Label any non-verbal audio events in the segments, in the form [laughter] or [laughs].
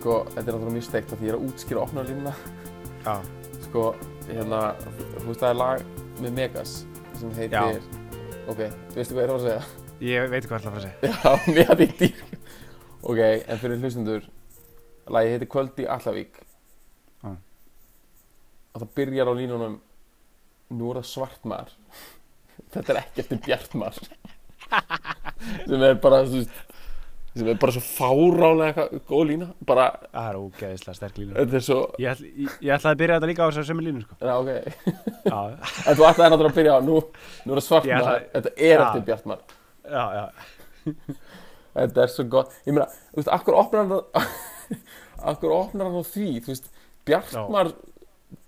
Sko, þetta er náttúrulega mjög steikt að því ég er að útskýra opna línuna Já. Sko, hérna, þú veist það er lag með Megas sem heitir Ok, veistu hvað ég er að segja? Ég veit hvað það ætla að segja. Já, [laughs] mér hafði dýr Ok, en fyrir hlustundur Lagi heitir Kvöld í Allavík Já. Og það byrjar á línunum Nú er það svartmar [laughs] Þetta er ekki eftir bjartmar [laughs] Sem er bara þú veist, Sem er bara svo fárálega góð lína Bara, Það er ógeðislega sterk er svo Ég, ætl, ég, ég ætlaði að byrja þetta líka á þessar sömu línu, sko. Já, ok. [laughs] En þú ætlaði náttúrulega að byrja á Nú, nú er það Ég svartmar ætlaði- Þetta er eftir bjartmar. Já, já. Þetta er svo gott. Ég meina, þú veist, akkur opnar hann [laughs] Akkur opnar hann á því? Þú veist, Bjartmar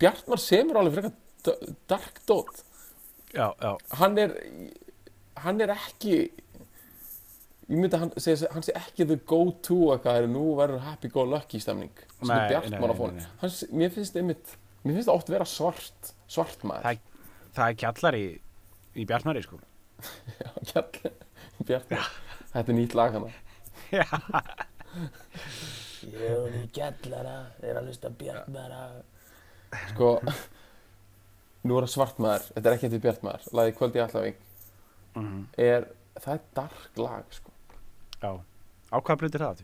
Bjartmar semur alveg frekar dark dot. Já, já. Hann er Hann er ekki Ég myndi að hann segja Hann sé ekki the go to eitthvað er Nú verður happy go lucky stemning Sem Nei, er. Hann, Mér finnst einmitt Mér finnst það oft vera svart Svart maður. Það- Það er kjallar í, í Bjartmari, sko. [laughs] Kjall Bjartmar Þetta er nýtt lag hana Já. Jón í kjallara er að hlusta bjartmaðra Sko Nú er það svartmaður, þetta er ekki eftir bjartmaður Lagið kvöld í Allavík Mm er, Það er dark lag sko Já. Á hvaða blöð er það?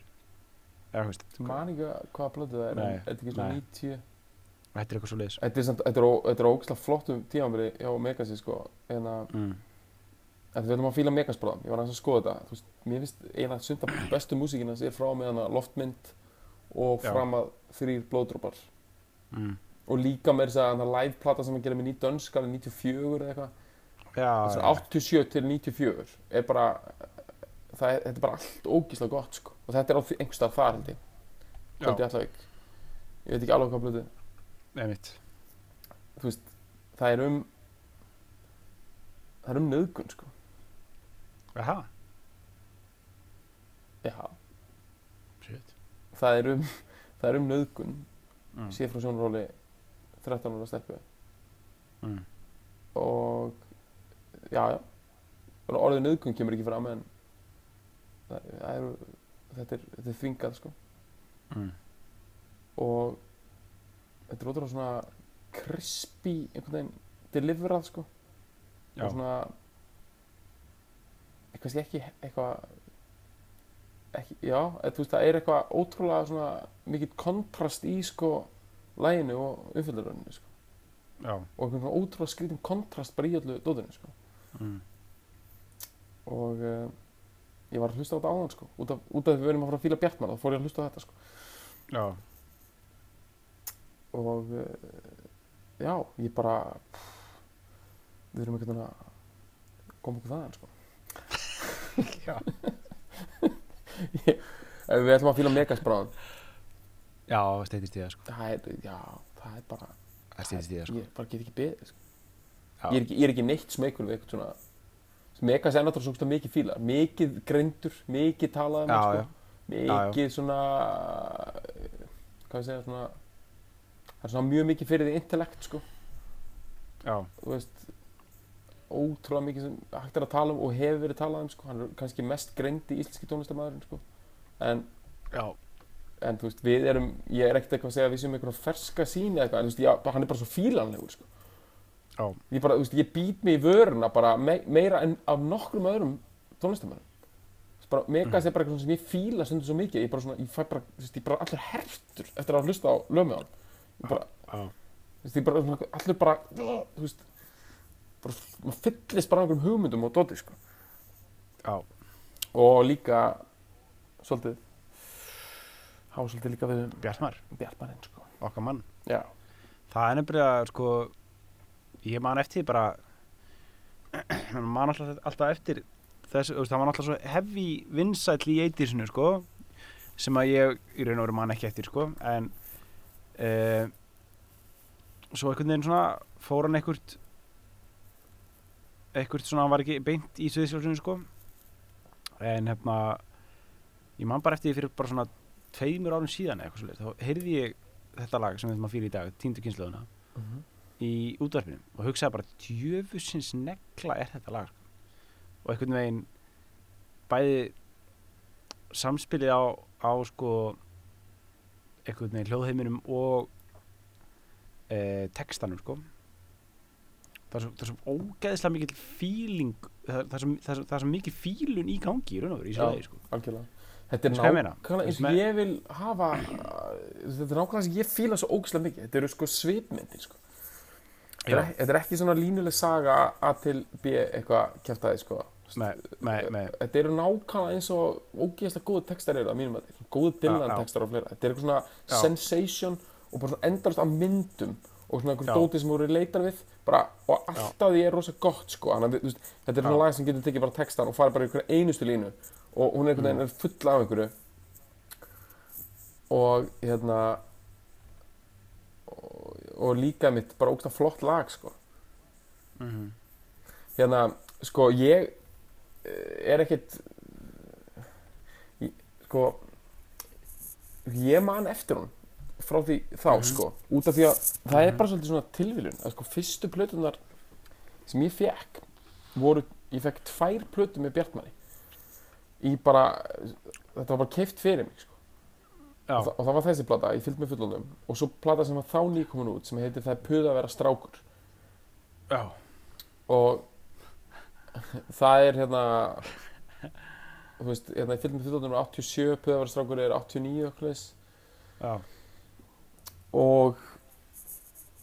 Já, þú veist. Man ekki hvaða blödu það er Nei, en Þetta er ekki svona nei. 90 Þetta er eitthvað svo leiðis. Þetta er, samt, þetta er, ó- þetta er ógislega flottum tímabili hjá Megasi sko En að Mm. En við ætlum að fíla Megas bráðum, ég var aðeins að skoða þetta Þú veist, Mér finnst eiginlega sumt af bestu músíkina sem er frá með hana loftmynd og Já. fram að þrýr blóðdrópar Mm. og líka með þess að hana liveplata sem að gera með nýtt dönsk alveg 94 eða eitthvað Já, Þessi já. 87 til 94 er bara það er, þetta er bara allt ógíslega gott sko. og þetta er á því- einhvers stað þar held ég Kvöldi Já, Allavík ég veit ekki alveg hvað blödu einmitt. þú veist, það er um það er um nöðgun sko. Jaha. já, Shit. það er um það er um nöðgun Mm. sé frá sjónaróli 13 ára stelpu Mm. og já, já orðið nöðgun kemur ekki fram en það, það er, þetta, er, þetta er þvingað sko. Mm. og þetta er ótrúlega svona crispy einhvern veginn deliverað sko. Já. og svona kannski ekki eitthvað ekki, já, þú veist, það er eitthvað ótrúlega mikill kontrast í sko læginu og umfjöldurönni sko. Og svona ótrúlega skrítum kontrast bara í öllu dóðinu sko. Mm. og uh, ég var að hlusta á þetta áðan sko. út, af, út af því við verðum að fara að fíla Bjartmann þá fór ég að hlusta á þetta sko. Já. og uh, já, ég bara við einhvern veginn að koma okkur þaðan sko. [laughs] Já. Ég- við ætlum að fíla Megas bráðan Já, steytist í það, sko. það er, já, það er bara Það steytist í það, sko. ég bara get ekki beðið sko. Já. ég, er ekki, ég er ekki neitt smekur við eitthvað svona Megas er náttúrulega svona mikið fílar mikið greindur, mikið talað um Já, sko. já. mikið svona hvað ég segja svona það er svona mjög mikið fyrir því intellekt sko Já. þú veist ótrúlega mikið sem hægt er að tala um og hefur verið talað um sko. hann er kannski mest greind í íslenski tónlistamæðurinn sko. en, Já. en þú veist, við erum ég er ekkert eitthvað að segja að við séum einhverjum ferska síni eða eitthvað, en þú veist, ég, hann er bara svo fílanlegur sko. Já. ég bara, þú veist, ég být mig í vöruna bara me meira en af nokkrum öðrum tónlistamæðurum bara, Megas er bara eitthvað sem ég fíla stundum svo mikið. Ég bara svona, ég fæ bara, þú veist, ég bara allur hertur eftir að hlusta á lög með hann Ég bara, þú veist, ég bara, svona, allur bara þú veist bara, maður fyllist bara einhverjum hugmyndum og doti, sko. Já. og líka svolítið há svolítið líka við Bjartmar, Bjartmarinn, sko. Okkar mann. já, það er nefnilega sko ég man eftir bara [clears throat] man alltaf, alltaf eftir þess, veist, það var alltaf svo heavy vinsæll í eitísinu sko sem að ég í raun og veru man ekki eftir sko en uh, svo einhvern veginn svona fór hann einhvert einhvert svona, hann var ekki beint í sviðsjálfsinu sko en hérna ég man bara eftir því fyrir bara svona tveimur árum síðan eitthvað svolítið, þá heyrði ég þetta lag sem við að fyrir í dag, tíndu kynsluðuna Mhm. Í útvarpinu og hugsaði bara djöfusins negla er þetta lag. Og einhvern veginn bæði samspilið á, á sko einhvern veginn hljóðheiminum og e, textanum sko. Það er svo, það er svo ógeðslega mikil feeling það, það, er svo, það, er svo, það er svo mikil fílun í gangi í raun og veru í svo leið sko. algjörlega. Þetta er nákvæmlega eins og ég vil hafa Þetta er nákvæmlega sem ég fíla svo ógæslega mikið. Þetta eru sko svipmyndir sko. Þetta, er, ekki- þetta er svona línuleg saga A til B eitthvað kæftæði sko. Nei, nei, nei, Þetta eru nákvæmlega eins og ógeðslega góðu textar eru að mínum að góðu Dylan Já, já. textar og fleira Þetta er eitthvað svona Já. sensation og bara svona endalast af myndum og svona Já. einhver dóti sem voru leitar við bara, og alltaf því er rosa gott sko. Þannig, að, þú veist, þetta er svona lag sem getur tekið bara textan og farið bara í einhverja einustu línu og hún er einhvern veginn er full af einhverju og hérna og, líka mitt bara ógst flott lag sko. mm hérna, sko, ég eh, er ekkit ég, sko ég man eftir hún frá því þá, Mhm. sko út af því að það er bara svolítið svona tilviljun að sko, fyrstu plötunar sem ég fekk voru, ég fekk tvær plötu með Bjartmanni í bara, þetta var bara keift fyrir mig, sko og, þa og það var þessi plata, ég fylgd með fullunum og svo plata sem var þá nýkomin út sem heitir Það er puða að vera strákur. Já, og það er hérna þú veist, hérna ég fylgd með fullunum 87, puða að vera strákur er 89 okkur já, og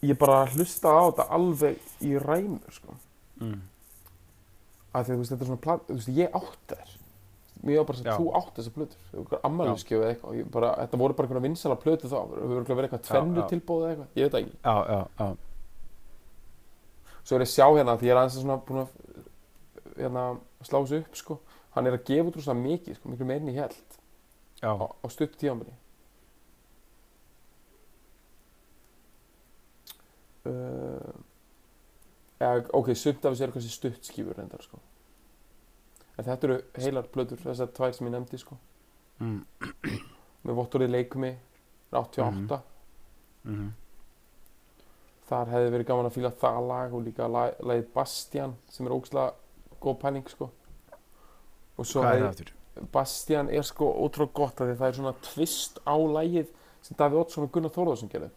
ég bara hlusta á þetta alveg í ræmur sko. mm. að því að þú veist, þetta er svona plata, þú veist, ég átti þær var bara að þú átti þessar plötur. Ammæluskjöf eða eitthvað. Bara, þetta voru bara einhverja vinsala plötu þá. Það hefur verið eitthvað tvennu tilbóð eða eitthvað, ég veit ekki. Já, já, svo er ég að sjá hérna því ég er aðeins svona búin að hérna, slá þessu upp sko. hann er að gefa út rosa mikið sko, miklu meirinn í held á, á stutt tíðanbyrni uh, ok, sumt af þessu er kannski stutt skífur reyndar sko. En þetta eru heilar plötur þessar tvær sem ég nefndi sko. mm. með vottorið leikumi 88 Mm. þar hefði verið gaman að fíla það lag og líka lag, lagið Bastian sem er ógslag góð pæling sko. og svo hefði? Bastian er sko ótrúlega gott því það er svona tvist á lægið sem Davíð Oddsson og Gunnar Þórðarsson gerðu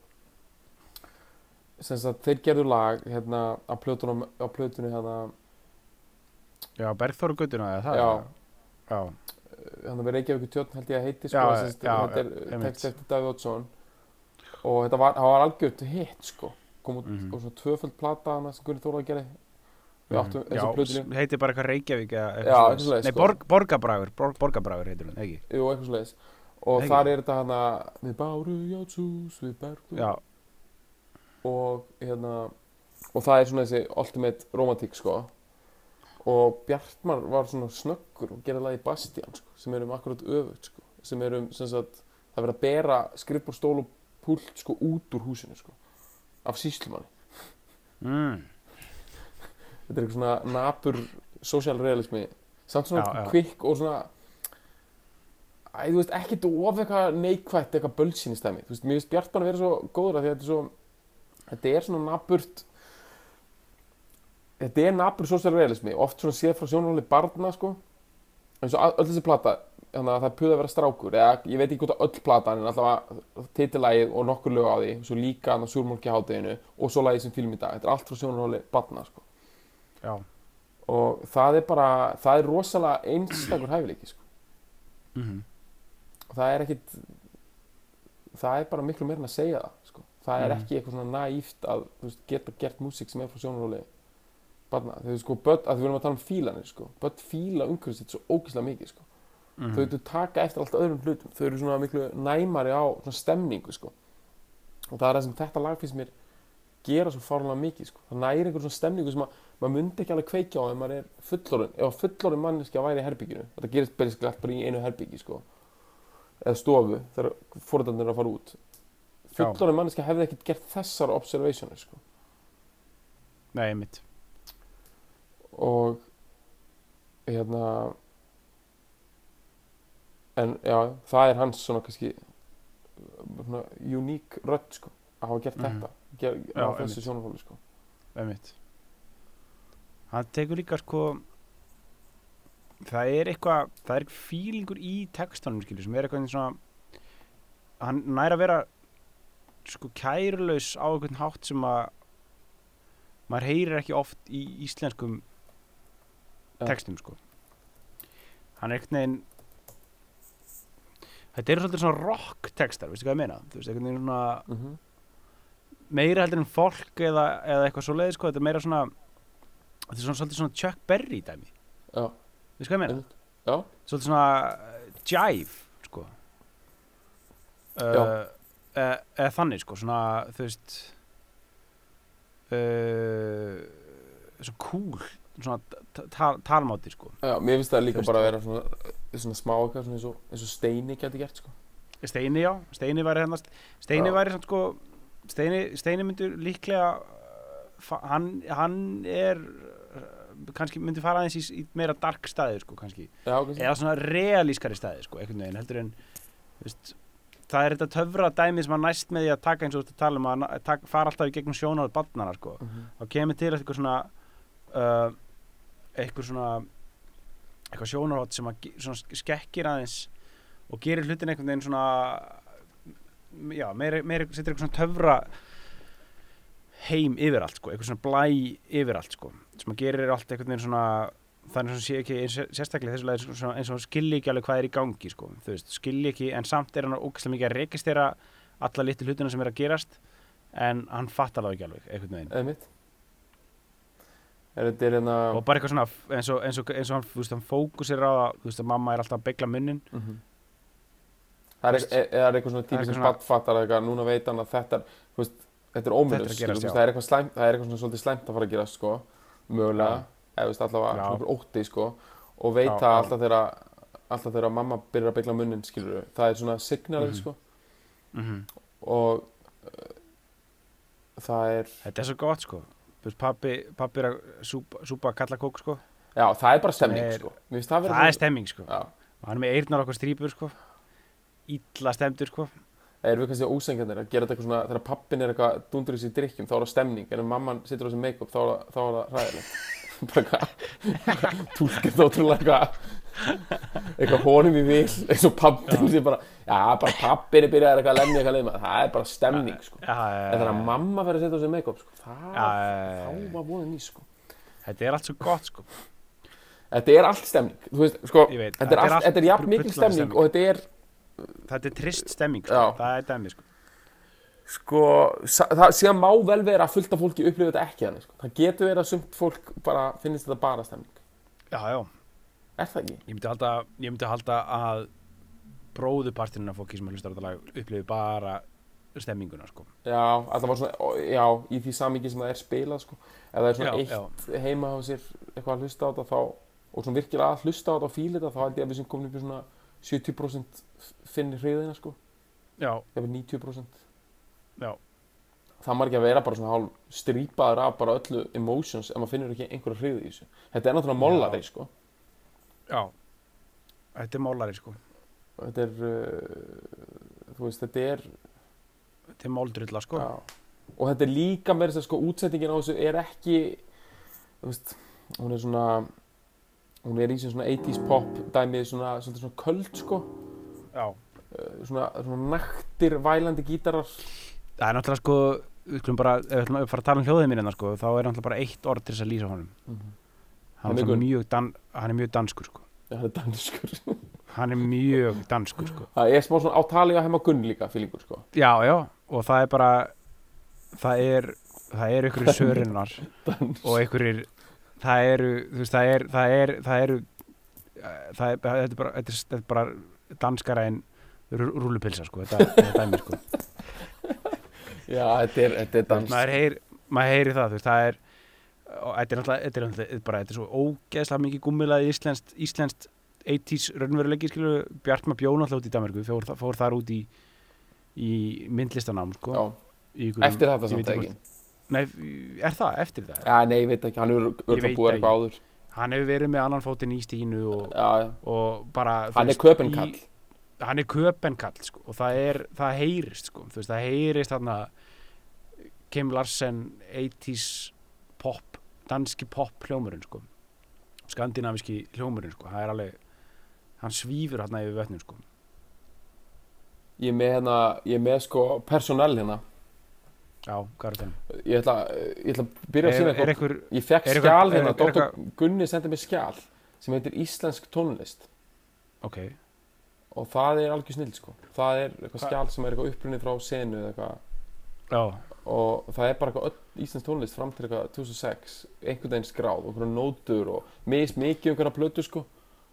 sem sagt þeir gerðu lag hérna á plötunum hérna Já, Bergþóru Guttuna eða það? Já. Já, hérna við Reykjavík tjótt held ég að heiti sko Já, sagt, já, þetta er text eftir Davíð Oddsson og þetta var, var algjört hitt sko kom út Mhm. og svona tvöföld plata hana sem Gunnar Þórðar gerði við áttum já, þessu plötunni s- heitir bara eitthvað Reykjavík eða Já, eitthvað eitthvað svoleiðis, Nei, sko. borg, Borgabræður, borg, Borgabræður heitir hún, ekki? Jú, eitthvað sliðis og Ekki? þar er þetta hana við báru játshús við bergum Já, og hérna og það er svona þessi ultimate romantík sko og Bjartmar var svona snöggur og gerði lagi Bastian sko, sem er um akkurat öfugt sko, sem er um sem sagt, það verið að bera skrifbúr, stól og pult sko út úr húsinu sko af síslumanni mm. þetta er eitthvað svona napur social realismi samt svona Já, já. kvikk og svona æ, þú veist, ekkert of eitthvað neikvætt eitthvað bölsýnistæmi þú veist, mér finnst Bjartmann að vera svo góður að þetta er svo þetta er svona napurt þetta er napur social realismi oft svona séð frá sjónarhóli barna sko eins og öll þessi plata þannig að það puða að vera strákur eða ég veit ekki hvort að öll platan en allavega titilægið og nokkur lög á því svo líka hann á súrmólki hátteginu og svo lagið sem film í dag þetta er allt frá sjónarhóli barna sko já, og það er bara það er rosalega einstakur hæfileiki sko. mm og það er ekkit það er bara miklu meira en að segja það sko. það er Mhm. ekki eitthvað svona naíft barna, þegar sko, börn, að við erum að tala um fílanir sko. börn fíla umhverfið sitt svo ógeðslega mikið sko. mm þau þau taka eftir allt öðrum hlutum þau eru svona miklu næmari á svona stemningu sko. og það er það sem þetta lag finnst mér gera svo fárlega mikið sko. það næri einhver svona stemningu sem að maður myndi ekki alveg kveikja á ef maður er fullorinn ef fullorinn manneski að væri í herbygginu þetta gerist basically allt bara í einu herbyggi sko. eða stofu þegar fóröldarnir eru að fara út fullorinn manneski hefði ekkert gert þessar observationir sko. nei, mitt og hérna en já, það er hans svona kannski svona uník rödd sko, að hafa gert Mhm. þetta ger, Já, á þessu sjónarfóli sko. einmitt hann tekur líka sko það er eitthvað það er fílingur í textanum skilur, sem er eitthvað svona hann nær að vera sko kærulaus á einhvern hátt sem að maður heyrir ekki oft í íslenskum. Textum sko. Hann er einhvern veginn þetta eru svolítið svona rock textar, veistu hvað ég meina? Þú veist, einhvern veginn svona mm -hmm. meira heldur en fólk eða, eða eitthvað svo leiði sko, þetta er meira svona þetta er svona svolítið svona Chuck Berry dæmi. Já, veistu hvað ég meina? já, svolítið svona uh, jive sko. Uh, eða e, þannig sko. Svona þú veist uh, svo cool svona talmáti sko já, mér finnst það líka Þú veist, bara að vera svona, svona smá eitthvað svona eins og, eins og steini geti gert sko. Steini já, Steini væri hérna Steini Já. væri samt sko Steini, Steini myndur líklega fa- hann, hann er uh, kannski myndi fara aðeins í, í meira dark staði sko kannski já, eða svona realískari staði sko, veginn heldur en veist, það er þetta töfra dæmi sem að næst með því að taka eins og þú ert að tala um taka, fara alltaf í gegnum sjónáðu barnana sko. Mhm. þá kemur til eitthvað svona uh, eitthvað svona eitthvað sjónáð sem að svona skekkir aðeins og gerir hlutin einhvern veginn svona já, meiri, meiri setur eitthvað svona töfra heim yfir allt sko, eitthvað svona blæ yfir allt sko, sem að gerir allt einhvern veginn svona þannig að sé ekki eins, sérstaklega þessu lagi svona, eins og skilji ekki alveg hvað er í gangi sko. þú veist, skilji ekki, en samt er hann ógæslega mikið að rekistera alla litlu hlutina sem er að gerast en hann fattar það ekki alveg einhvern veginn einmitt er þetta er hérna og bara eitthvað svona eins og, eins og, eins og hann, veist, hann fókusir á að, þú veist, að mamma er alltaf að begla munnin. Mhm. Það er, Veist, er, er eitthvað svona það sem svona- badfattar eitthvað, núna veit hann að þetta veist, þetta er óminnus, það er eitthvað slæmt, það er eitthvað svona svolítið slæmt að fara að gerast, sko, mögulega, Já. eða, allavega, svona ótti, sko, og veit það alltaf þegar, alltaf þegar mamma byrjar að byggla munnin, skilur, það er svona signalið, Mhm. sko, mm og uh, það er, þetta er svo gott sko pappi, pappi er að súpa, súpa kalla kók sko. Já, það er bara stemning, er- sko, það það er stemming sko. Hann er með eyrnar okkur strípur sko. Illa stemdur sko. Erum við kannski ósengjarnir að gera þetta eitthvað svona, þegar pappin er eitthvað dundur í sér drikkjum, þá er það stemning, en ef mamman situr á þessu make-up, þá er það- þá ræðilegt. [laughs] bara hvað, túlkir það ótrúlega eitthvað, eitthvað honum í vil, eins og pappin sem bara, já, bara pappin er byrjað eitthvað að lemja eitthvað leima, það er bara stemning, sko. En þegar að mamma fyrir að setja á þessu make-up, sko, það, þá var vonin í, sko. þetta er allt svo gott sko Þetta er allt stemning, veist, sko, veit, þetta er, allt, þetta er jafn mikil stemning stemning. og þetta er, þetta er trist stemming sko. Það er dæmi sko sko, það síðan má vel vera að fullta fólki upplifa þetta ekki þannig, sko. Það getur verið að sumt fólk bara finnist þetta bara stemning. já, já, Er það ekki? ég myndi halda, ég myndi halda að bróðupartinin af fólki sem að hlusta á þetta lag upplifi bara stemminguna sko Já, að það var svona, já, í því samingi sem það er spilað, sko. Ef það er svona Já, eitt heima á sér eitthvað að hlusta á þetta, þá, og svona virkilega að hlusta á þetta og fíla þetta, þá held ég að við sem komin upp í svona 70% finni hriðina, sko. já, Ef 90%. já, Það ekki að vera bara svona hálf strípaður af bara öllu emotions ef maður finnur ekki einhverja hrið í þessu. Þetta er náttúrulega mollari, sko. Já. Þetta er málari sko. Þetta er, uh, þú veist, þetta er, þetta er máldrulla sko. Já. og þetta er líka með þess að sko útsettingin á þessu er ekki þú veist, hún er svona hún er í sem svona 80s pop dæmi svona, svona, svona köld sko. Já, uh, svona, svona naktir vælandi gítarar. Það er náttúrulega sko við skulum bara, ef við ætlum að fara að tala um hljóðið mínina sko, þá er náttúrulega bara eitt orð til þess að lýsa honum. Mhm. hann, Hann er er mjög, dan, hann er mjög danskur sko. Já, það er danskur. [laughs] Hann er mjög danskur sko. það er smá svona átalega heima gunn líka fílingur sko. Já, já, og það er bara það er það er ykkur sörinnar [laughs] og ykkur það eru, þú veist, það er það er, það eru eh, það er, þetta er bara, þetta er, er bara danskara en rú- rúllupilsa sko, þetta, þetta dæmi sko. [laughs] Já, þetta er, þetta er dans. Maður heyr, maður heyri það, þú veist, það er og þetta er náttúrulega, þetta er náttúrulega bara, þetta er svo ógeðslega mikið gummilaði íslenskt, íslenskt 80s raunveruleiki, skilur Bjartma bjó náttúrulega út í Danmarku, fór, fór þar út í í myndlistanám, sko. Já, í eftir þetta samt ekki Nei, er það, eftir það? Já, nei, ég veit ekki, hann hefur veit búið eitthvað áður. Hann hefur verið með annan fótinn í stínu og, já, og bara hann er köpenkall í- hann er köpenkall sko, og það er, það heyrist sko, þú veist, það heyrist þarna Kim Larsen 80s pop, danski pop hljómurinn sko. Skandinaviski hljómurinn sko, það er alveg hann svífur hérna yfir vötnum sko. Ég er með hérna, ég er með sko persónell hérna. Já, hvað er það? Ég ætla, ég ætla að byrja að sína einhver, Ég fekk er skjal eitthvað- hérna, Dr. Gunni sendi mér skjal sem heitir Íslensk tónlist. Ok. Og það er algjör snill sko. Það er eitthvað Hva- skjal sem er eitthvað upprunnið frá senu eða eitthvað. Já, og það er bara eitthvað íslensk tónlist fram til eitthvað 2006 einhvern veginn skráð og einhverja nótur og mis mikið einhverja plötu sko.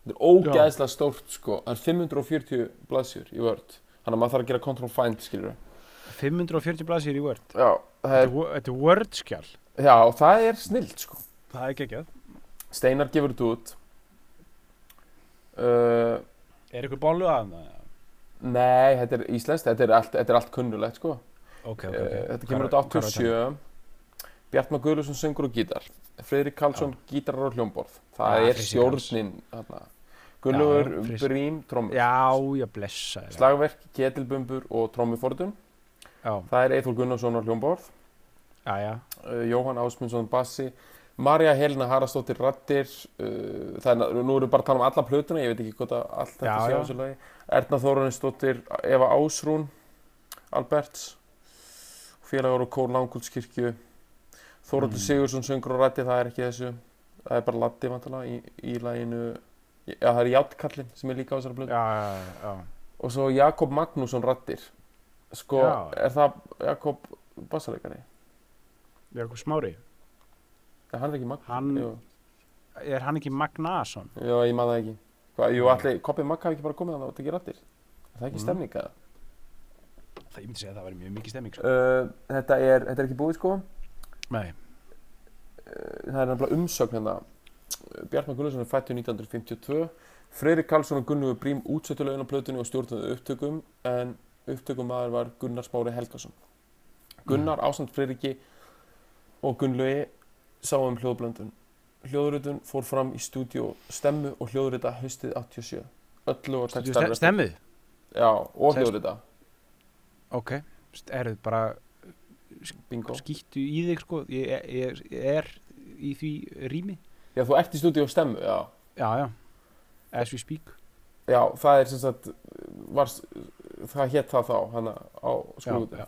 Þetta er ógæðslega stórt sko. Það er 540 blaðsjur í vörd þannig að maður þarf að gera control find skilur 540 blaðsýr í það þetta er, er, wo- þetta er Word skjál já, og það er snilt sko. Það er geggjað. Steinar gefur þetta út. Uh, er eitthvað bólu að það? nei, þetta er íslenskt. Þetta er allt, allt kunnulegt sko ok, ok, ok. Eh, Þetta kemur út þetta? 87 Bjartmar Guðlusson söngur og gítar. Friðrik Karlsson gítarar og hljómborð. Það Ja, er stjórnin Freysi. Brím trommur. Já, já, blessa þér. Slagverk, ketilbumbur og trommufordun. Já, Það er Eithor Gunnarsson á hljómborð. Já, já. Uh, Jóhann Ásmundsson bassi. Marja Helena Harastóttir rattir uh, það er, nú erum við bara að tala um alla plötuna ég veit ekki hvort að allt þetta sé á þessu lagi. Erna Þóruninsdóttir, Eva Ásrún Alberts félagur og kór Langúldskirkju Þóróttur Mm. Sigursson söngur og rætti það er ekki þessu það er bara Latti vantilega í, í laginu já það er Játtkallin sem er líka á þessari blöð já, já, já. og svo Jakob Magnússon rattir sko er það Jakob er eitthvað smári er hann er ekki Magnússon er hann ekki Magnason Já, ég man það ekki. Hvað, jú, allir, Koppi Magg hafi ekki bara komið að tekja rættir. Er það ekki Mm. stemning eða? Það ég myndi segja að það væri mjög mikið stemming sko. Uh, þetta, er, þetta er ekki búið, sko. nei, það er nefnilega umsögn hérna. Bjartmar Gunnarsson er fættur 1952. Freyrik Karlsson og Gunnlaugur Brím útsettulegin á plötunni og stjórnaði upptökum, en upptökumæður var Gunnar Smári Helgason. Gunnar ásamt Freyriki og Gunnlaugi sá um hljóðblöndun. Hljóðrutun fór fram í stúdíu Stemmu og hljóðrita haustið 87. Öllu og textar Ste- stemmið Já, og hljóðrita. Ok, er þið bara Bingo. skýttu í þig sko ég, ég, ég er í því rými Já, þú ert í stúdíu Stemmu, já. já, já, as we speak Já, það er sem sagt, var, það hétt það þá, hana á já, skrúðu. já,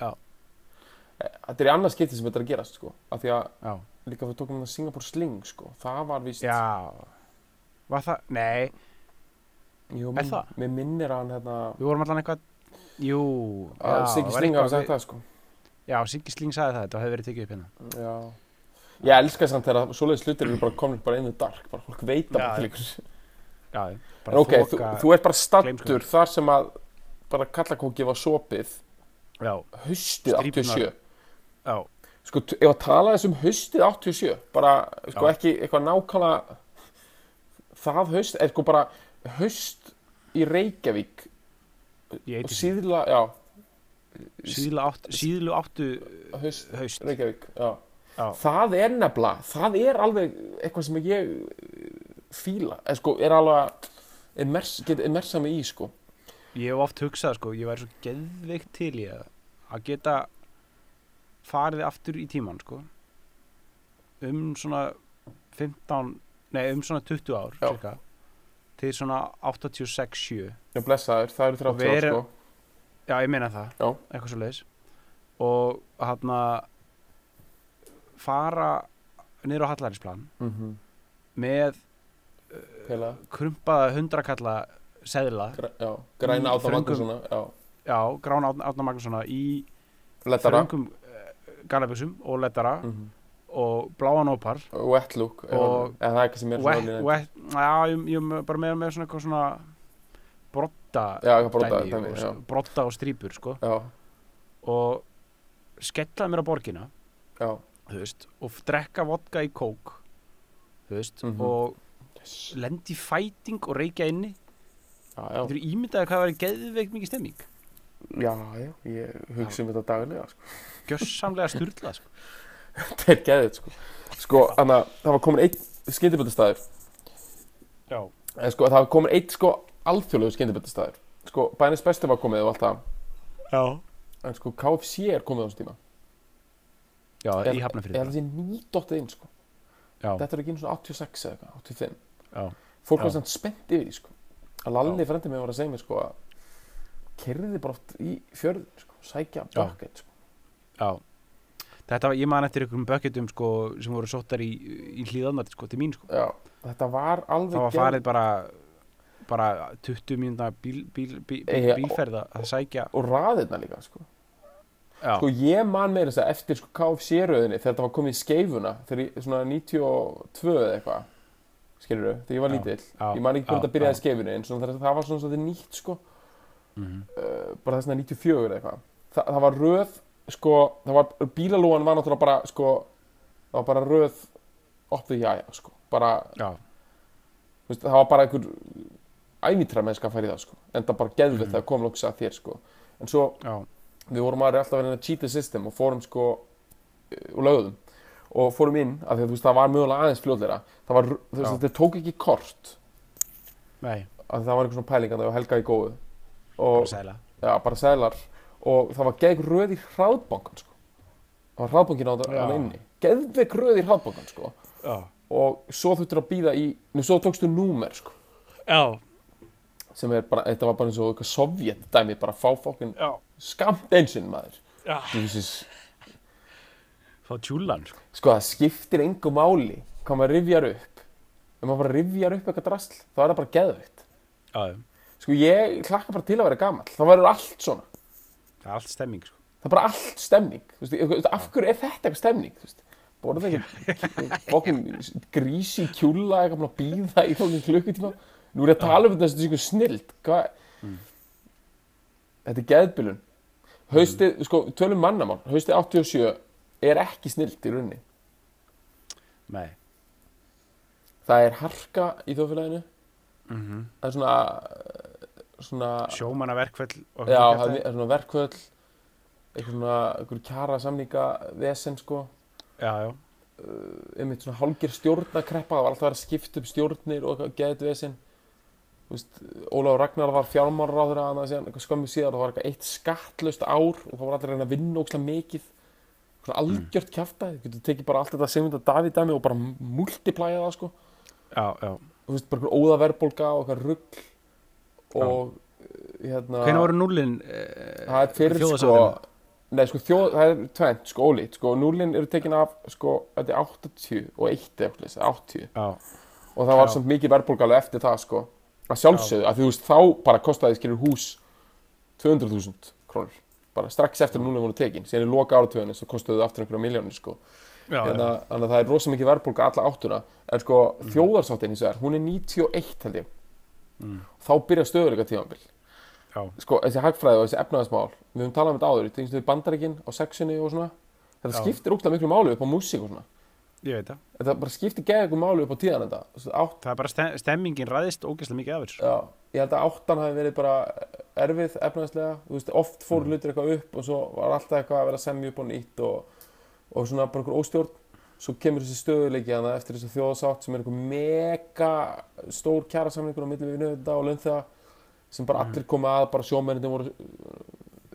já, Þetta er í annað skipti sem þetta er að gerast, sko. Af því að já, líka við tókum það Singapore Sling, sko. Það var víst... já var það, nei, Jú, er það? Mér minnir að hann, hérna, við vorum allan eitthvað jú, já, Siggi Sling hafa eitthvað sagt það, sko. já, Siggi Sling sagði það, þetta hefði verið tekið upp hérna Já. Ég elska samt þegar svoleiðis hlutir eru bara komin bara inn í dark, bara fólk veit að Já, bara til ykkur. já, bara ok, þú, þoka- þú ert bara stattur þar sem að bara kallakóki var sopið já, haustið Strípurnar. 87. já, Sko, ef að tala þessum haustið 87, bara, sko, Já. ekki eitthvað nákvæmlega það haust, eða sko bara haust í Reykjavík og síðla, já, síðlu áttu, síðlu áttu haust, haust Reykjavík, já. Já. Það er nefnilega, það er alveg eitthvað sem ég eh, fíla, eða sko, er alveg, immers, get immersa mig í, sko. ég hef oft hugsað sko, ég væri svo geðveikt til í að geta farið aftur í tíman sko um svona 15 nei um svona 20 ár cirka, til svona 86-7 Já, blessaður, það eru 30 Og við ár, erum- sko. já ég meina það, Já. eitthvað svo leiðis og hann fara niður á Hallarinsplan Mm með Pela, krumpaða hundrakalla seðla, græ, já, græna þröngum- Magnússona, já, já, grána Árna Magnússona í lettara, þröngum uh, galabusum og lettara mm og bláan ópar wet look, Og- eða það er ekki sem er wet, já, ég, ég bara með, með svona svona brotta Já, brotta dæmi dæmi, og, brotta og strípur sko og skellaði mér á borgina veist, og drekka vodka í kók veist, Mhm. og yes. lendi í fæting og reykja inni Þú eru ímyndaði hvað væri geðveikt mikið stemming já, já, ég hugsa um þetta daglega sko. Gjössamlega sturla sko. [laughs] þetta er geðið sko. sko, þannig að það var komin einn skyndiböldastæður Já. En sko, það var komin einn sko alþjóðlegu skyndiböldastæður sko, bænis bestu var komið og allt það. Já. En sko, KFC er komið á þessum tíma. Já, Er- í ég hafnafrið held að það sé nýdottið inn sko. Já, þetta er ekki einu svona 86 eða eitthvað, 85 já, fólk var Já. svona spennt yfir því sko. Að Lalli frendi mig var að segja mér sko að kerði bara oft í fjörðin sko, sækja bucket sko. já Þetta var, ég man eftir einhverjum bökketum sko, sem voru sóttar í, í hlýðanat sko, til mín sko. Já, þetta var alveg Það var farið bara bara 20 mínúna bíl, bíl, bíl, bíl, bílferða að sækja. Og raðirna líka sko. Já, sko ég man meira þess að eftir sko KFC-röðinni þegar þetta var komið í skeifuna þegar ég, svona 92 eða eitthvað skilur þau, þegar ég var lítill. Ég man ekki hvort það byrjaði í skeifunni en svona, það, var svona nýtt sko. Mhm, uh, bara þess að 94 eða eitthvað. Þa, það var röð sko, það var, bílalúan var náttúrulega bara sko, það var bara röð opðu jájá sko, bara já, veist, það var bara einhver ævitra mennska að í það sko, en það bara geðvitt Mhm. þegar kom lóks að þér sko, en svo já, við vorum aðri alltaf að vera að cheat the system og fórum sko og lögðum. Og fórum inn af því að þú veist það var mögulega aðeins fljóðleira það var, þú veist þetta tók ekki kort. Nei, af því það var einhver svona pæling að það var helga í góðu. Bara og sæla já, bara sælar og það var geðveik röð í hraðbankan sko. Það var hraðbankin á það inni. Geðveik röð í hraðbankan sko. Já, og svo þurftur að býða í nú svo tókstu númer sko. Já, sem er bara, þetta var bara eins og eitthvað sovjet dæmi, bara fá fokkin já, skamt einsinn maður. Fá tjúlan sko. sko það skiptir engu máli hvað maður rifjar upp. Ef maður bara rifjar upp eitthvað drasl þá er það bara geðveikt. Sko ég klakka bara til að vera gamall. Þá verður allt svona það er allt stemming sko. það er bara allt stemning þú veist, af hverju er þetta eitthvað stemning þú veist? Borða það ekki [laughs] fokkin grísi kjúla eitthvað að býða í fokkin klukkutíma. Nú er ég að tala um þetta þessi eitthvað snild hvað? Þetta er geðbilun. Haustið, sko, tölum mannamál haustið 87 er ekki snild í rauninni. Nei. Það er harka í þjóðfélaginu. Mm það er svona svona, Sjómannaverkfell og já, það er svona verkvöld eitthvað svona, eitthvað kjara samninga vesen, sko. Já, já, einmitt svona hálgir stjórnakreppa það var alltaf að vera að skipta upp stjórnir og eitthvað geðið vesen. Þú veist, Ólafur Ragnar var fjármárar á þeirra síðan, eitthvað skömmu síðar og það var eitthvað eitt skattlust ár og það var allir að reyna að vinna ókslega mikið. Svona algjört kjafta þú getur tekið bara allt þetta Sigmundar Davíð dæmi og bara multiplæja það sko. Já, já. þú veist, bara eitthvað óðaverbólga og eitthvað rugl og hérna Hvernig voru núlin uh, það er fyrir sko. Nei, sko, þjóð, það er tvent, sko, ólít, sko, núlin eru tekin af, sko, þetta er 80 og 1 eða eitthvað, 80 Já, og það var Já. samt mikið verðbólga alveg eftir það, sko, að sjálfsögðu, að þú veist, þá bara kostaði, skilur, hús 200.000 krónur, bara strax eftir að núlin voru tekin, síðan í loka áratöðunni, svo kostuðu þau aftur einhverja miljónir, sko, já, hérna, þannig að það er rosa mikið verðbólga alla áttuna, en sko, þjóðarsáttin hins vegar, hún er 91 held ég, Mm. þá byrja stöðuleika tíðanbill já, sko, þessi hagfræði og þessi efnaðasmál við höfum talað um þetta áður, þetta er bandaríkin á sexunni og svona, þetta Já. skiptir úkla miklu máli upp á músík og svona ég veit það þetta bara skiptir geða ykkur máli upp á tíðan þetta átt, Það er bara stem, stemmingin ræðist ógeðslega mikið af þessu já, ég held að áttan hafi verið bara erfið veist, oft fór Mm. hlutir eitthvað upp og svo var alltaf eitthvað að vera að semja upp á nýtt og, og svona bara einhver óstjórn svo kemur þessi stöðuleiki hana eftir þessi þjóðasátt sem er einhver mega stór kjærasamlingur á milli við nöðunda og launþega sem bara Mhm. allir koma að bara sjómennir voru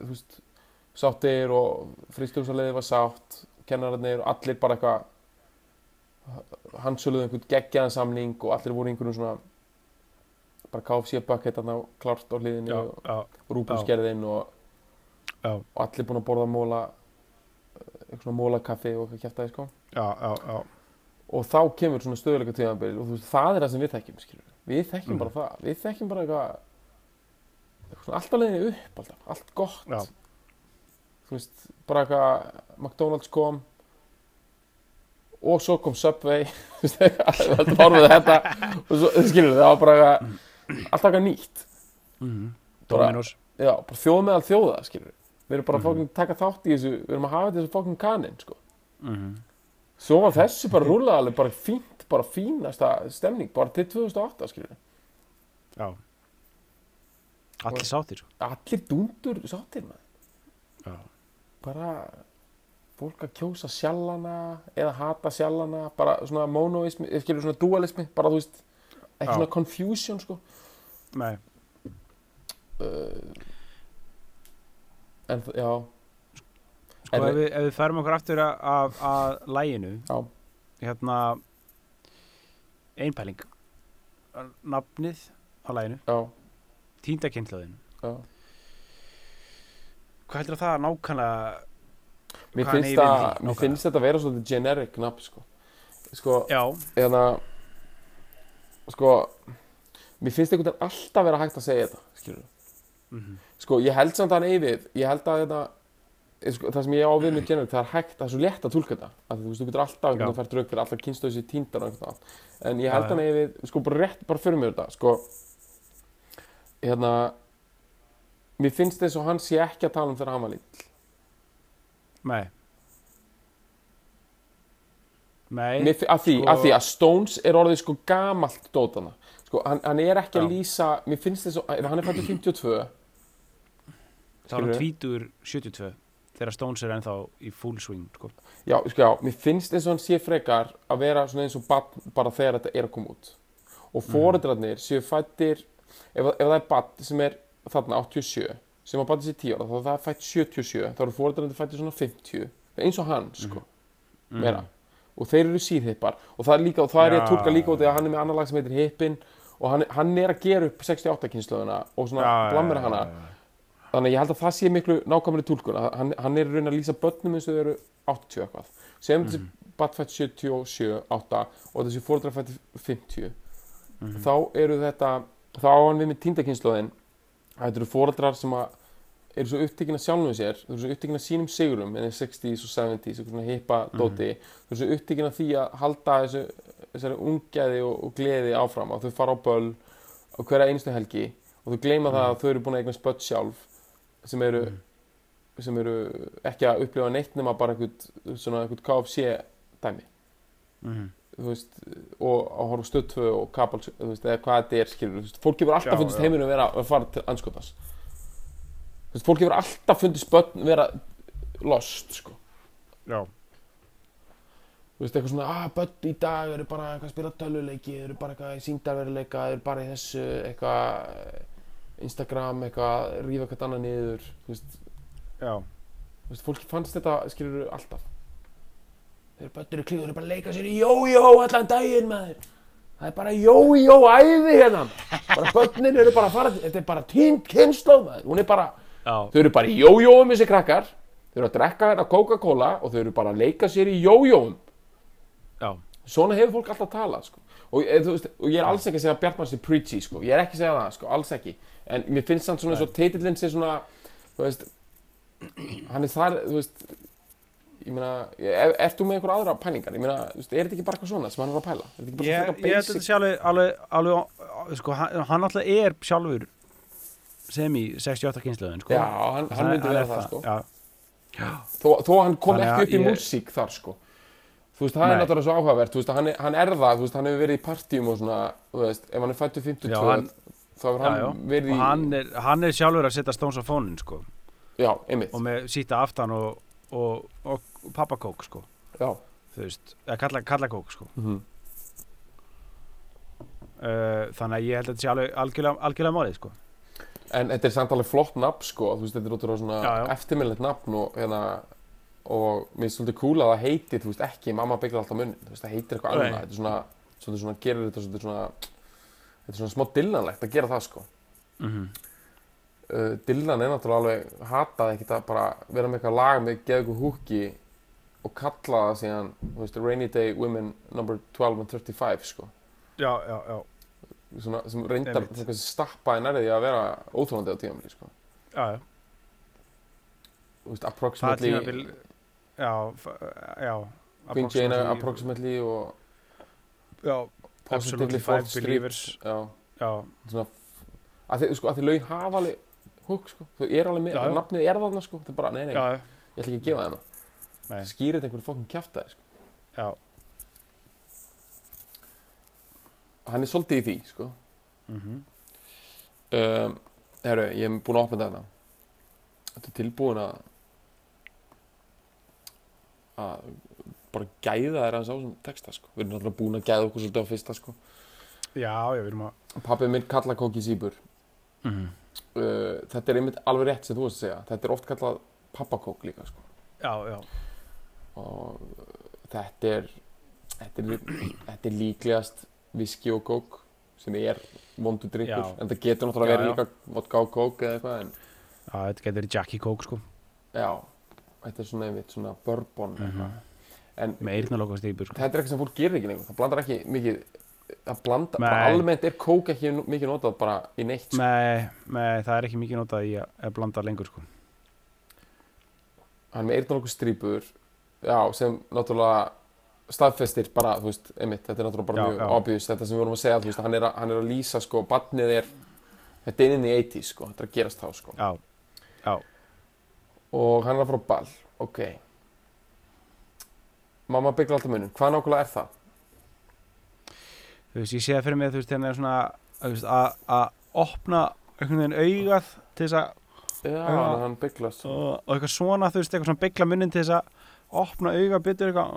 þú veist, sáttir og frístjóksarleiði var sátt kennararnir og allir bara eitthvað hansöluðu einhvern geggjaðan samling og allir voru í einhverjum svona bara KFC bucket þarna klárt á hliðinni Já, og já, rúbúsgerðin og, og allir búin að borða móla eitthvað svona mólakaffi og eitthvað kjæftæði sko já, já, og þá kemur svona stöðuleika tíðanbyrð og þú veist, það er það sem við þekkjum skilur. við þekkjum Mhm. bara það, við þekkjum bara eitthvað eitthvað alltaf leiðinni upp alltaf, allt gott. Veist, bara eitthvað McDonalds kom og svo kom Subway. Við höldum horfið þetta. Og svo, skilur það var bara eitthvað alltaf eitthvað nýtt. Mm Dominos. Já, bara þjóð meðal þjóða skilur við erum bara mm taka þátt í þessu við erum að hafa þessu fokkin kanin sko. Mhm. Svo var þessu bara rúlað alveg bara fínt, bara fínasta stemning bara til 2008 skilur Já. Allir sáttir. sko. allir dúndur sáttir maður Já. bara fólk að kjósa sjallana eða hata sjallana bara svona monoismi, eða skilur svona dualismi bara þú veist, ekki Já. svona confusion sko Nei. uh, en þ- já, Sko ef við- ef við ferum okkur aftur að, að, að læginu, já, hérna, einpæling, nafnið á læginu, já. Hvað heldur það nákvæmlega, mér finnst, það, því, mér finnst þetta að vera svolítið generic nafn sko. Sko, já, eða sko mér finnst einhvern veginn alltaf vera hægt að segja þetta mm sko, ég held samt að hann við ég held að þetta sko, það sem ég á við með generic, það er hægt, það er svo létt að tólka þetta. Að þú veist, þú getur alltaf einhvern veginn fært rauk fyrir allar kynstöðu sér tíndar og einhvern veginn en ég held að eigi við, sko, bara rétt, bara fyrir mig þetta, sko. Hérna mér finnst þess að hann sé ekki að tala um þegar hann var lítill. Nei. Nei, Mér af því, sko- af því að Stones er orðið sko gamalt dótana sko, hann, hann er ekki að Já. lýsa mér finnst þess að, hann er fættur 52 þá er hann tvítur 72 þegar Stones er ennþá í full swing, sko. já, sko, já, mér finnst eins og hann sé frekar að vera svona eins og barn bara þegar þetta er að koma út. Og foreldrarnir séu fættir ef, ef það er barn sem er þarna 87 sem var barn sér 10 ára þá er það fætt 77 þá eru foreldrarnir fættir svona 50 eins og hann, sko, meira. Og þeir eru síðhippar og það er líka, og það er ég að Já. tólka líka út að hann er með annar lag sem heitir Hippin og hann, hann er að gera upp 68 kynnslöðuna og svona blammir hana þannig að ég held að það sé miklu nákvæmlega tólkun að hann, hann er að reyna að lýsa börnum eins og þau eru 80 eitthvað. Sem þessi bat fætt 77, 8 og þessi fóreldrar fætt 50 þá eru þetta þá á hann við með týndakynnslóðin þetta eru fóreldrar sem að eru svo upptekinn að sjálfum sér þau eru svo upptekinn að sínum sigurum en 60s og 70s, eitthvað svona hippa dóti. Þau eru svo upptekinn að því að halda þessu, þessari ungæði og, og gleði áfram og þau fara á böll á hverja einustu helgi. Og þau gleyma það að þau eru búin að eignast börn sjálf sem eru, sem eru ekki að upplifa neitt nema bara einhvern svona einhvern KFC dæmi. Þú veist, og að horfa á stöð 2 og kapal, þú veist, eða hvað þetta er skilur, veist, fólk hefur alltaf fundist já. heiminum vera að fara til anskotans þú veist, fólk hefur alltaf fundist börn vera lost, sko. Já, þú veist, eitthvað svona, að börn í dag eru bara eitthvað að spila töluleiki, eru bara eitthvað í síndarveruleika, eru bara í þessu eitthvað Instagram, eitthvað rífa eitthvað annað niður, þú veist, já, þú veist, fólki fannst þetta, skilur alltaf. Þeir eru börnir í klíðu, þeir eru bara að leika sér í jójó allan daginn maður. Það er bara jójó æði hérna. Bara börnin eru bara að fara þetta er bara tínt kynnslóð maður. Hún er bara, já, þau eru bara í jójóum þessi krakkar, þau eru að drekka hérna Coca-Cola og þau eru bara að leika sér í jójóum. Já, svona hefur fólk alltaf talað sko. Og, e, veist, og ég er alls ekki að segja að Bjartmann sé preachy sko. ég er ekki að segja það, sko, alls ekki. En mér finnst samt svona eins og titillinn sé svona þú veist hann er þar, þú veist ég meina, ef, ert þú með einhver aðra pælingar? Ég meina, þú veist, er þetta ekki bara eitthvað svona sem hann er að pæla? Er þetta ekki bara svona ég held að basic þetta sé alveg, alveg, alveg sko, hann, hann alltaf er sjálfur sem í 68 kynslaðin sko. já, hann, hann myndi vera það, sko. Já, þó, þó að hann kom Þannig ekki upp í ég- músík þar sko þú veist, það er náttúrulega svo áhugavert þú veist, hann, hann er það, þú veist, hann hefur verið í partíum og svona, þú veist, ef hann er fættu 52 Já, hann- þá hefur já, hann já. verið í og hann er, hann er sjálfur að setja Stones á fónin sko. já, einmitt, og með síta aftan og, og, og pappakók sko. já þú veist, eða kalla, kalla kók sko. mm uh, þannig að ég held að þetta sé alveg algjörlega, algjörlega málið sko. En þetta er samt alveg flott nafn sko, þú veist, þetta er ótrúlega svona Já, já. eftirminnilegt nafn og hérna og mér finnst svolítið cool að það heiti, þú veist, ekki mamma byggði alltaf munnin, þú veist, það heitir eitthvað annað, þetta er svona, svolítið svona, gerir þetta svolítið svona, þetta er svona smá dillanlegt að gera það sko. mm -hmm. Uh, Dillan er náttúrulega alveg hatað ekkert að bara vera með eitthvað lag með geða ykkur húki og kalla það síðan, þú veist, Rainy Day Women number 12 and 35 sko. já, já, já, Svona, sem reyndar, það stappaði nærði að vera óþólandi á tímaféli sko. já, já. Þú veist, approximately já, já Queen Jane approximately- og já, Positively Five Believers. Já, já, svona að þið, sko, að þið lögin hafa alveg húk, sko, þau eru alveg með, nafnið er þarna, sko, það er bara, nei, nei, ég ætla ekki að gefa það. Nei. skýrir þetta einhverju fokkin kjaftaði sko. já, hann er svolítið í því sko. mhm. Um, herru, ég hef búin að opna þetta þetta er tilbúin að að bara gæða þér aðeins á þessum texta sko. við erum náttúrulega búin að gæða okkur svolítið á fyrsta sko. já, já, við erum að pappið minn kalla kóki síbur mhm. Uh, þetta er einmitt alveg rétt sem þú veist að segja. Þetta er oft kallað pappakók líka sko. já, já, og þetta er þetta er, þetta er líklegast viski og kók sem er vondu drikkur en það getur náttúrulega verið líka vodka og kók eða eitthvað en já, þetta getur verið Jackie Coke sko. Já, þetta er svona einmitt svona bourbon Mhm. eitthvað en með eyrnalokka stýpur sko. Þetta er eitthvað sem fólk gerir ekki lengur. Það blandar ekki mikið það blanda, Nei. bara almennt er kók ekki mikið notað bara í neitt sko. Nei, nei, það er ekki mikið notað í að, blanda lengur sko. Hann með eyrnalokku strýpur já, sem náttúrulega staðfestir bara, þú veist, einmitt, þetta er náttúrulega bara Já, mjög obvious, þetta sem við vorum að segja, þú veist, hann er að, hann er að lýsa, sko, barnið er, þetta er inn í 80s, sko, þetta er að gerast þá, sko, Já, já, og hann er að fara á ball, ok, mamma byggla alltaf munum, hvað nákvæmlega er það? þú veist, ég sé það fyrir mig þú veist, hérna er svona að að opna einhvern veginn augað til þess að Já, Já. hann, hann bygglast, og, og eitthvað svona, þú veist, eitthvað svona byggla munnin til þess að opna augað byttur eitthvað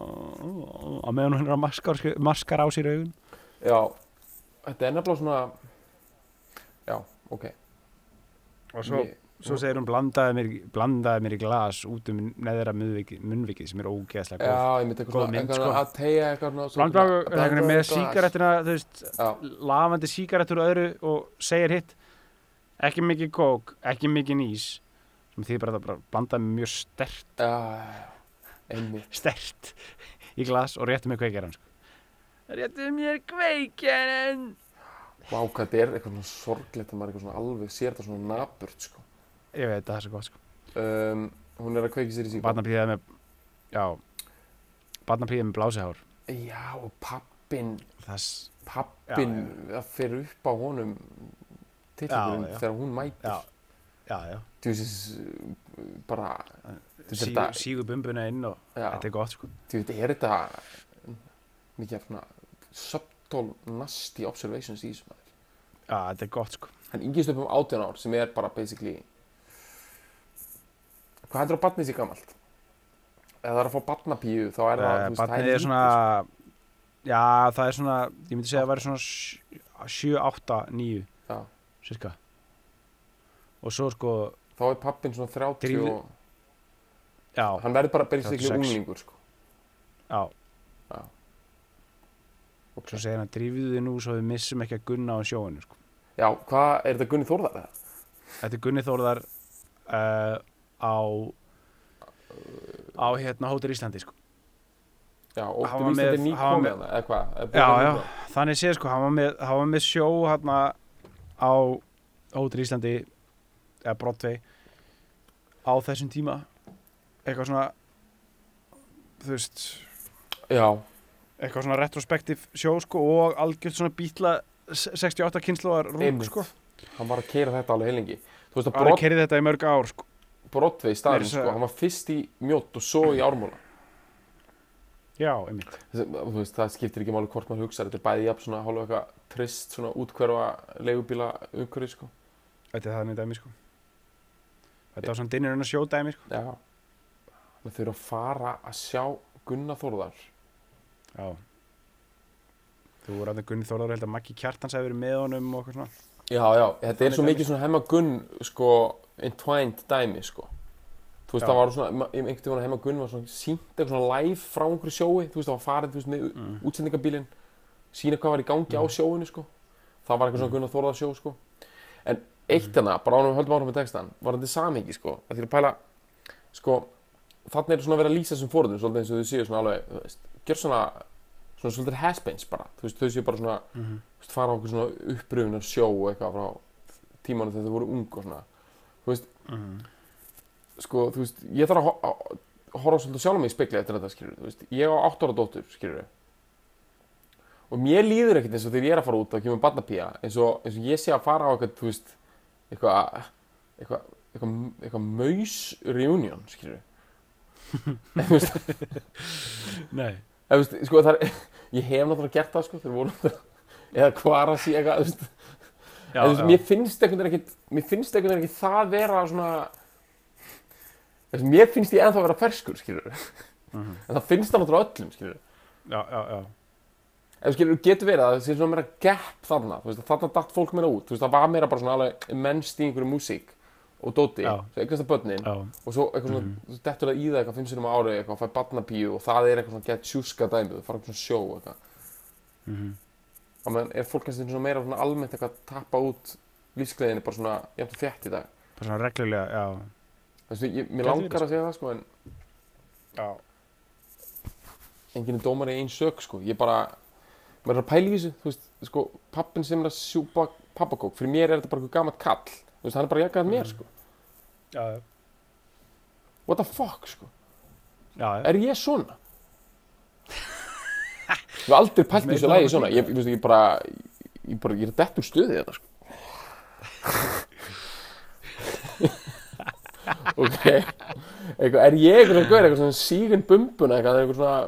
á meðan hún er að maskar, maskar á sér augun. Já, þetta er nefnilega svona, já, ok, og svo, Ég- svo segir hún blandaði mér, blandaði mér í glas út um neðra munnvikið sem er ógeðslega já, góð ég myndi eitthvað svona, mynd, eitthvað sko. að tegja eitthvað svona, svona- með glas. sígarettina, þú veist Já, lafandi sígarettur og öðru og segir hitt ekki mikið kók, ekki mikið nýs sem því bara að bara blandaði mjög stert, já, já, já, [laughs] stert í glas og rétti mig kveikjaran sko. rétti mér kveikjaran Vá, hvað þetta er eitthvað svona sorglegt að maður eitthvað svona alveg sér þetta svona naburt, sko. Ég veit það er svo gott sko. Um, hún er að kveiki sér í síkó. barnapríðið með já, barnapríðið með blásihár Já, og pappin, þess, pappin, það fer upp á honum já. þegar hún mætir. já, já, Þú veist, bara, Þetta er Sígu, þetta- sígu bumbuna inn og já, þetta er gott sko. þú veit, er þetta mikið svona subtle, nasty observations í þessum maður. já, þetta er gott sko. Hann yngist upp um 18 ár sem er bara basically, hvað heldur að barnið sér gamalt? Ef það er að fá barnapíu, þá er það, Eh, þú veist, það er lítið, svona já, það er svona ég myndi segja að það væri svona 7, 8, 9 Já. cirka og svo sko þá er pappin svona 30 Drífðu- og já, hann verður bara basically 36. unglingur sko. já, okay. svo segir hann drífðu þið nú svo við missum ekki að gunna á sjóinu sko. já, hvað, er þetta Gunni Þórðar? eða? þetta er Gunni Þórðar uh, á á hérna Hótel Íslandi sko. já, Hann var víst þetta er með- ný hann var komið með- hana, eða hvað? Já, já, þannig séð sko hann var með, hann var með sjó hérna á Hótel Íslandi eða Broadway á þessum tíma. Eitthvað svona þú veist já, eitthvað svona retrospektiv sjó sko og algjört svona bítla 68 kynsluðar rúk sko. Hann var að keira þetta alveg heilengi þú veist að hann kerði þetta í mörg ár sko Broadway staðin sko, hann var fyrst í mjótt og svo í ármúla já, einmitt. Veist, það skiptir ekki máli hvort maður hugsa þetta er bæði jafn svona hálfa eitthvað trist svona útkverfa leigubíla umhverfi sko. Þetta er þannig dæmi sko. Þetta var svona dinnirinn að sjó dæmi sko. Já. Maður þurfa að fara að sjá Gunnar Þórðar. Já. Þú voru að Gunni Þórðar held að Maggi Kjartans hefur verið með honum og eitthvað svona. Já, já, þetta er svo mikið svona hemma gunn sko, entwined dæmi sko. Þú veist, Já. það var svona, einhvern veginn hemma gunn var svona sínt eitthvað svona live frá einhverju sjói, þú veist, það var farið, þú veist, með mm. útsendingabílinn, sína hvað var í gangi á Mm. sjóinu, sko. Það var eitthvað svona Mm. Gunnar Þórðar sjó, sko. En eitt hérna, bara ánum við höldum árum með textan, var þetta samhengi, sko, að því að pæla, sko, þarna er svona að vera að lýsa þessum fórhundum, svolítið eins og þau séu svona alveg, þú veist, gjör svona, svona svolítið haspins bara, þú veist, þau séu bara svona, Mm veist, fara á okkur svona uppröfunar sjó og eitthvað frá tímanu þegar þau voru ung og svona þú veist, Mm. sko, þú veist, ég þarf að, ho að horfa svolítið sjálf mig í spekli eftir þetta, skilur þú veist, ég á 8 ára dóttur, skilur og mér líður ekkert eins og þegar ég er að fara út og kemur barnapía, eins og, eins og ég sé að fara á eitthvað, þú veist, eitthvað eitthvað, eitthvað, eitthvað maus reunion, skilur [laughs] þú veist, Nei. veist, sko, það er, [laughs] ég hef náttúrulega gert það, sko, þegar voru eða hvar að sé eitthvað, Já, en þú já. mér finnst einhvern veginn ekki, það vera svona, þú mér finnst ég ennþá vera ferskur, skilur, Mhm. en það finnst það náttúrulega öllum, skilur, Já, já, já ef þú skilur, getur verið að það sé svona meira gap þarna, þú veist, þarna datt fólk meira út, þú veist, það var meira bara svona alveg immenst í einhverju músík og dóti, Já. svo eignast það börnin, og svo eitthvað svona, mm -hmm. dettur það í það eitthvað fimm sinum á ári, eitthvað, fæ barnapíu og það er eitthvað svona gett sjúska dæmi, þú fara eitthvað svona sjó, eitthvað, mhm og meðan er fólk kannski meira almennt eitthvað að tappa út lífsgleðinni bara svona jæmt og þétt í dag? Bara svona reglulega, já. Veist, ég, mér Gæti langar verið, að segja það sko en Já. enginn er dómar í einn sök sko. Ég bara, maður er að pæla í þessu þú veist, sko, pappin sem er að sjúpa pappakók, fyrir mér er þetta bara eitthvað gammalt kall. Þú veist, hann er bara jakað mér sko. Já, já what the fuck sko, Já, já. Er ég svona? Ég hef aldrei pælt þessu lagi svona. ég, veist, ég bara, ég bara, ég er dett úr stuði þetta sko. [laughs] Ok. Eitthvað, er ég eitthvað að gauða eitthvað svona sígun bumbuna eitthvað, eitthvað svona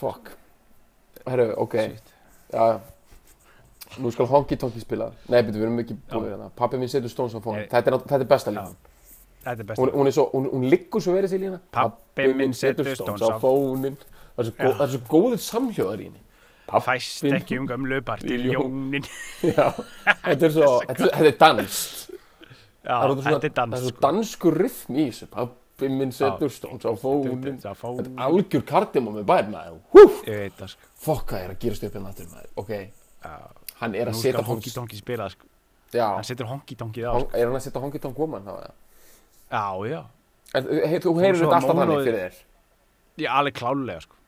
fuck. Herru, ok. Já, nú skal honky tonky spila. Nei, betur, við erum ekki búin við þetta pappi minn setur Stones á fónu, Nei. þetta, er- þetta er besta línan. Þetta er best hún, hún, er svo, hún, hún liggur svo verið sér lína. Pabbi minn setur Stones á fónin það er svo, góð, Já. það svo góður samhljóðar í henni. Fæst ekki um gömlu bartiljónin [laughs] já, þetta er svo þetta, er danst Já, þetta er er svo sko. danskur rytm í þessu. Pappi minn setur Stones á fónin Þetta er algjör kardimum með bæð maður. Sko. Fokk hvað er að gerast upp í nattur maður? Ok, Já, hann er að setja honky tonky spila sko. Já, Hann setur tonky á er hann að setja þá, eða? Já, já. En, he, þú svo þetta alltaf þannig fyrir þér. Er alveg klálega sko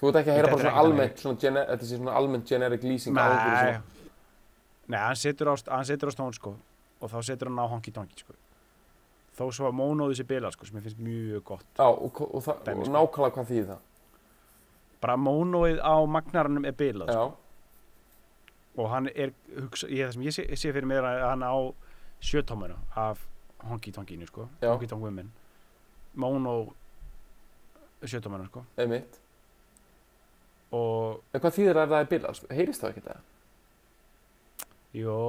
þú ert ekki að heyra bara svona almennt svona þetta sé svona almennt generic lýsing á einhverju svona- Nei, hann setur á, á stón sko Og þá setur hann á honky tonky sko Þó svo að mónóðu sér bila sko Sem ég finnst mjög gott Já, og, og, Dæmi, og sko. nákvæmlega hvað þýðir það? Bara mónóið á magnaranum er bilað sko. Já, Og hann er hugsa, ég, Það sem ég sé, sé fyrir mér að hann á Sjötómuna af honky tonkinu sko Já. Honky tonk women Mónó Sjötómuna sko einmitt. Og En hvað þýðir að það er bilað? Heyrist það ekki það? Jó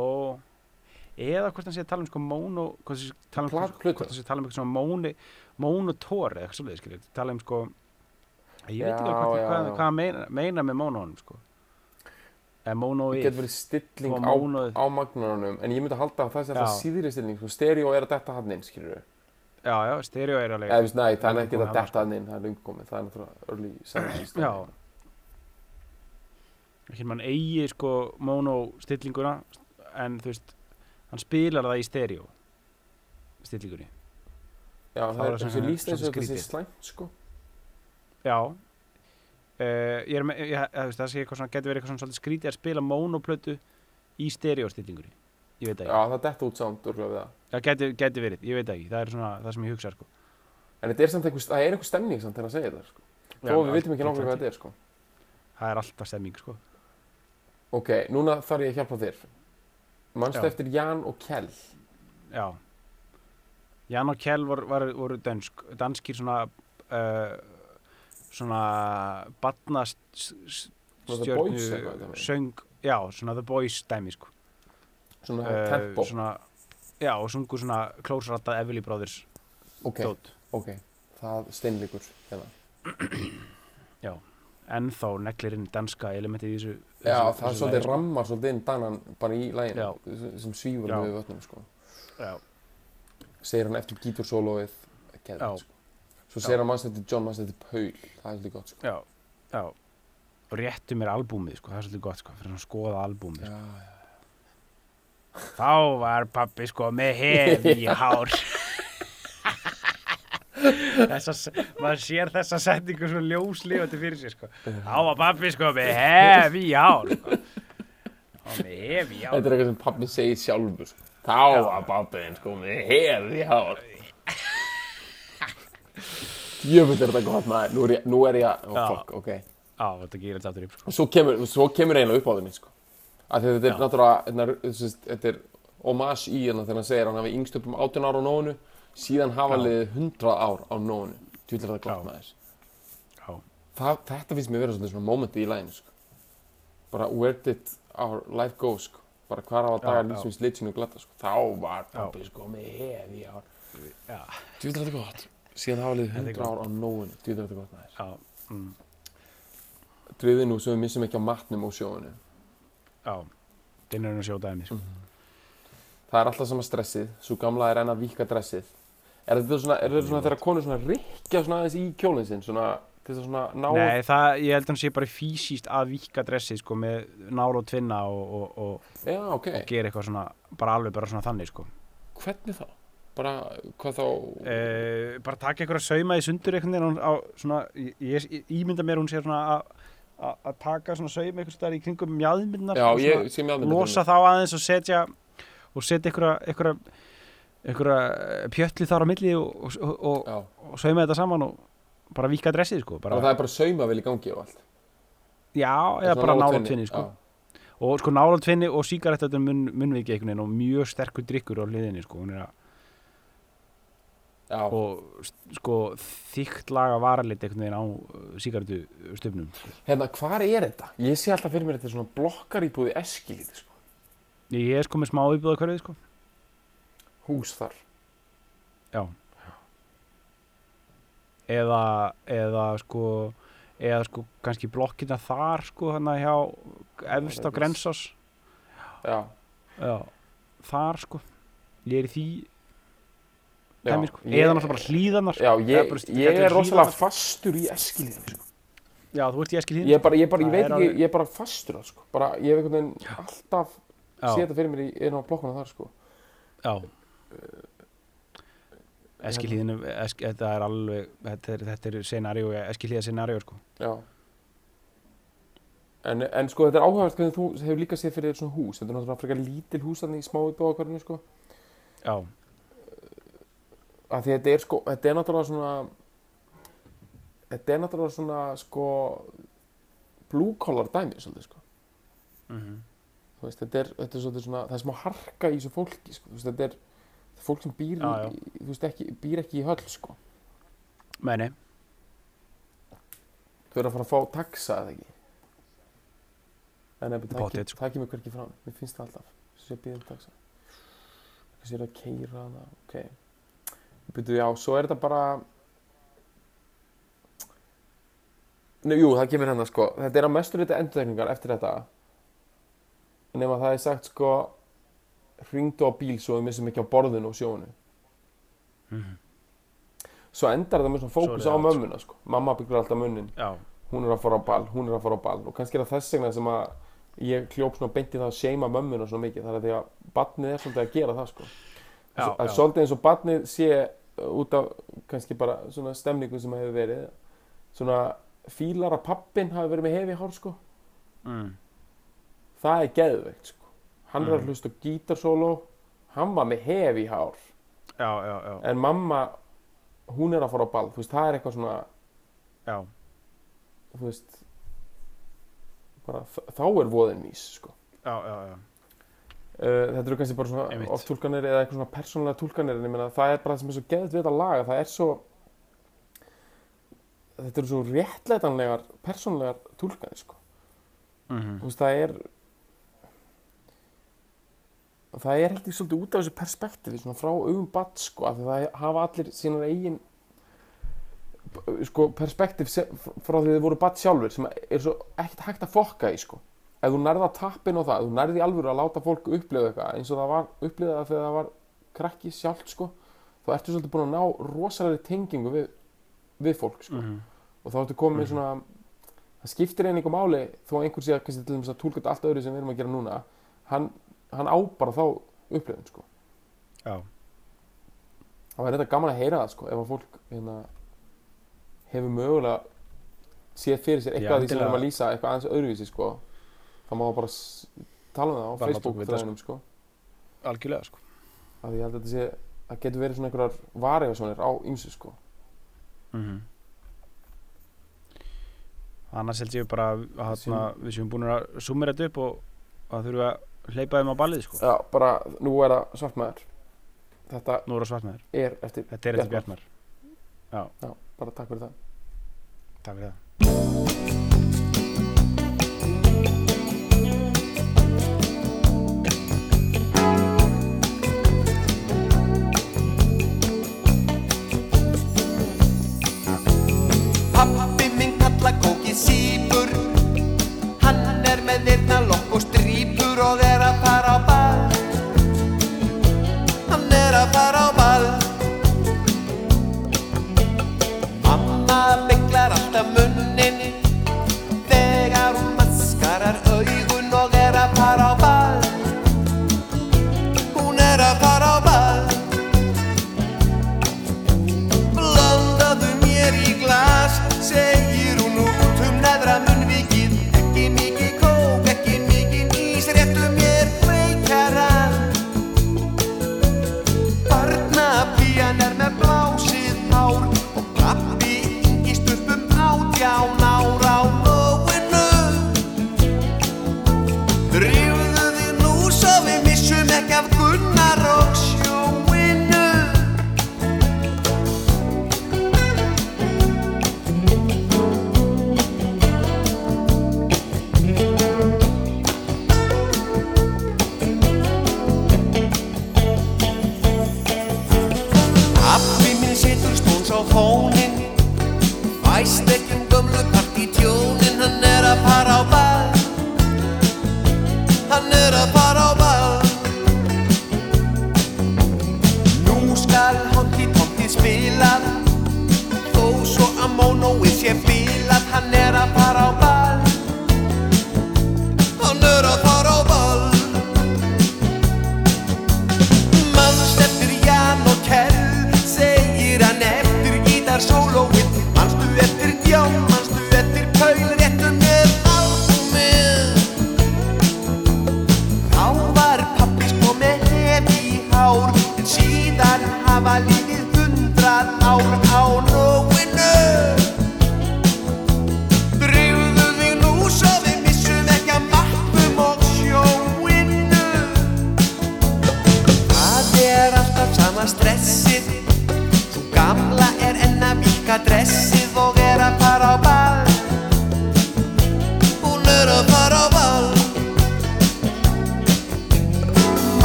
eða hvort hann sé að tala um sko móno hvort hann sé að tala um, hvort hann sé að tala um eitthvað svona móni mónotór eða eitthvað svolítið skilur tala um sko ég veit ekki hvað, hvað hann meina, meina með mónónum sko. Það mónóið getur verið stilling og á, á magnunum En ég myndi halda að það sé alltaf Já. síðri stilling sko, Stereo er að detta hann inn, skilur við já já stereo er alveg Eða, nei, það er Það ekki að detta hann inn Það er lungkomið, það er náttúrulega early 70s já hérna mann eigi sko móno stillinguna en þú veist hann spilar það í stereo stillingunni. Já, Það það er þessi líst eins og skrítið. slæmt, sko. Já. Uh, Ég er með, ég, ég, veist, það sé eitthvað svona, getur verið eitthvað svona skrítið að spila mónoplötu í stereostillingunni Ég veit það Já, ekki, það detta út sound úrlega við það. Það getur, getur verið, ég veit það ekki, það er svona það sem ég hugsa sko. En þetta er samt einhver, það er einhver stemning samt þegar að segja þetta, sko. Þó Já, við vitum ekki nákvæmlega hvað þetta er, sko. Það er alltaf stemming sko Ok, núna þarf ég að hjálpa þér. Manstu Já. eftir Jan og Kjell? Já. Jan og Kjell vor, var, voru dansk, danskir svona uh, svona með. söng, já, svona The Boys dæmi sko. Svona Eh, tempo. svona, Já, og sungu svona close rattað Everly Brothers. Ok, dót. ok, það steinleikur hérna. Ennþá neglir inn danska elementið í þessu Já, þessu- það er svolítið sko. rammar svolítið inn danan bara í læginu sem- svífur Já. með vötnum sko. Segir hann eftir gítursólóið Já. geðveikt, sko. svo segir hann mannst eftir John mannst eftir Paul það er svolítið gott sko. já, já réttu mér albúmið, sko, það er svolítið gott sko, fyrir að skoða albúmið þá var pappi sko með hef í hár [laughs] þessa, maður sér þessa setningu svo ljóslifandi fyrir sér sko. þá var pappi sko með hef í hár sko. og með hef í þetta hár er eitthvað sem pappi segir sjálfur sko. þá var pappiðin sko með hefi hár jöfull er þetta gott maður nú er ég, nú er ég, oh, Já. fuck, ok já, þetta gerir þetta aftur upp sko. og svo kemur, svo kemur eiginlega upp á þenni sko. að þetta er náttúrulega þetta er, þetta er homage í hérna þegar hann segir að hann hafi yngst upp um 18 ára á nóinu síðan hafa liðið 100 ár á nóinu djúlega það gott maður það, þetta finnst mér vera svona, svona momenti í læginu sko. bara where did our life go sko. bara hvar hafa dagar lífsins lit sínu glata sko. þá var pappi sko með hef í ár Já. djúlega þetta gott síðan hafa liðið Þetta er 100 ár á nóinu djúlega þetta gott maður. Mm. drifið nú sem við missum ekki á matnum og sjóinu Já. Dinnurinn að sjóta þeim, sko. það er alltaf sama stressið svo gamla er enn að víka dressið er þetta svona, er þetta svona þegar konur svona rikja svona aðeins í kjólinn sinn svona til þess að svona ná Nei, það, ég held að hann sé bara fysiskt að víka dressið, sko, með nál og tvinna og, og, og, já ok, og gera eitthvað svona, bara alveg bara svona þannig, sko. hvernig þá? bara, hvað þá Uh, bara taka einhverja sauma í sundur veginn á, svona, ég, ég, ímynda mér hún sé svona að- að taka svona sauma einhvers staðar í kringum mjög losa þá aðeins og setja og setja einhverja einhverja, einhverja pjötli þar á milli og, og, og, og sauma þetta saman og bara víka dressið sko bara, og það er bara saumavel í gangi og allt? Já, eða bara nála nála tvinni, tvinni sko. og sko nála tvinni og sígaret þetta mun, munviki einhvern veginn og mjög sterkur drikkur á hliðinni sko, er já, og sko þykkt laga varalit einhvern veginn á sígaretu stöfnum hérna, hvar er þetta? ég sé alltaf fyrir mér þetta er svona blokkar íbúði eskilíti sko. ég er sko með smá íbúða hverfið sko hús þar. Já. Eða eða sko eða sko kannski blokkina þar sko hann hjá efst á Það Grensás. Já, já, þar sko. Ég er í því já, dæmi, sko. eða náttúrulega bara hlíðanar já, Eða ég, ég er rosalega fastur í eskilíti sko. já, þú ert í eskil ég bara, ég, bara, ég veit ekki, alveg- ég er bara fastur það, sko. bara, ég hef einhvern veginn alltaf já, þetta fyrir mér í einu á blokkuna þar sko. já eskilíðinu esk, þetta er alveg þetta er, þetta er scenaríu, eskilíða scenaríu sko. Já. En, en sko þetta er áhugavert hvernig þú hefur líka séð fyrir svona hús. Þetta er náttúrulega frekar lítil hús þannig í smáu bóðakvarinu sko. Já, að Því þetta er sko, þetta er náttúrulega svona Þetta er náttúrulega svona sko blue collar dæmi svolítið sko. Mm Þú veist, þetta er, þetta er svona, það er smá harka í þessu fólki sko, þetta er fólk sem býr, Já, já. veist, ekki, býr ekki í höll sko. Meni Þau eru að fara að fá taxa eða ekki? En ef það, ekki, sko. það kemur hverki frá Mér. Finnst það alltaf Svo sé býðum taxa. Þessi er að keira Ok. Byrju, já, svo er þetta bara Nei, jú, það kemur hérna sko. Þetta er að mestur þetta endurtekningar eftir þetta. Nefn það er sagt sko Hringdu á bíl svo við missum ekki á borðinu og sjónu Mhm. Svo endar þetta með svona fókus Svo er á það, mömmuna sko. Mamma byggur alltaf munnin. Já, hún er að fara á ball, hún er að fara á ball. Og kannski er það þess vegna sem að ég hljóp svona beint í það að seima mömmuna svona mikið. Þar að því að barnið er svolítið að gera það sko. Já, að já. svolítið eins og barnið sé uh, út af kannski bara svona stemningu sem hefur verið. Svona fílar að pappin hafi verið með hefi hár sko. Mm. það er geðveikt sko hann Mm. að hlusta á gítarsóló. Hann var með hefi hár. Já, já, já, en mamma hún er að fara á ball. Þú veist það er eitthvað svona já. þú veist bara, þá er voðin vís sko. Já, já, já. Uh, þetta eru kannski bara svona oft túlkanir eða eitthvað svona persónulega túlkanir en ég meina það er bara það sem er svo geðt við þetta laga það er svo þetta eru svo réttleitanlegar persónulegar túlkanir sko. Mm þú veist það er það er heldur svolítið út af þessu perspektífi svona frá augum batt sko af því það hafa allir sínar eigin sko perspektíf frá því þið voru batt sjálfur sem er svo ekkert hægt að fokka í sko. Ef þú nærða tappin á það, ef þú nærði alvöru að láta fólk upplifa eitthvað eins og það var upplifað þegar það var krakki sjálft sko þá ertu svolítið búin að ná rosalegri tengingu við, við fólk sko. -hmm. og þá ertu komið með svona það skiptir einn einhver máli þó að einhver sé að kannski til dæmis að þetta allt öðru sem við erum að gera núna. Hann, hann á bara þá upplifun sko. Já, það var þetta gaman að heyra það sko ef að fólk hérna, hefur mögulega séð fyrir sér eitthvað Já, af því sem við erum að lýsa eitthvað aðeins öðruvísi sko. Þá má það bara tala um það á Bara láta Facebook okkur vita, þræðinum sko. algjörlega sko. Að ég held að þetta sé að getur verið svona einhverjar variðarsonir á ýmsu sko. Mm annars held ég bara að hana, við séum búin að sumera þetta upp og að þurfum að hleypaðum á ballið sko. Já, bara nú er það svartmæður þetta nú er það svartmæður er eftir þetta er eftir Bjartmar. Já. já, bara takk fyrir það. Takk fyrir það.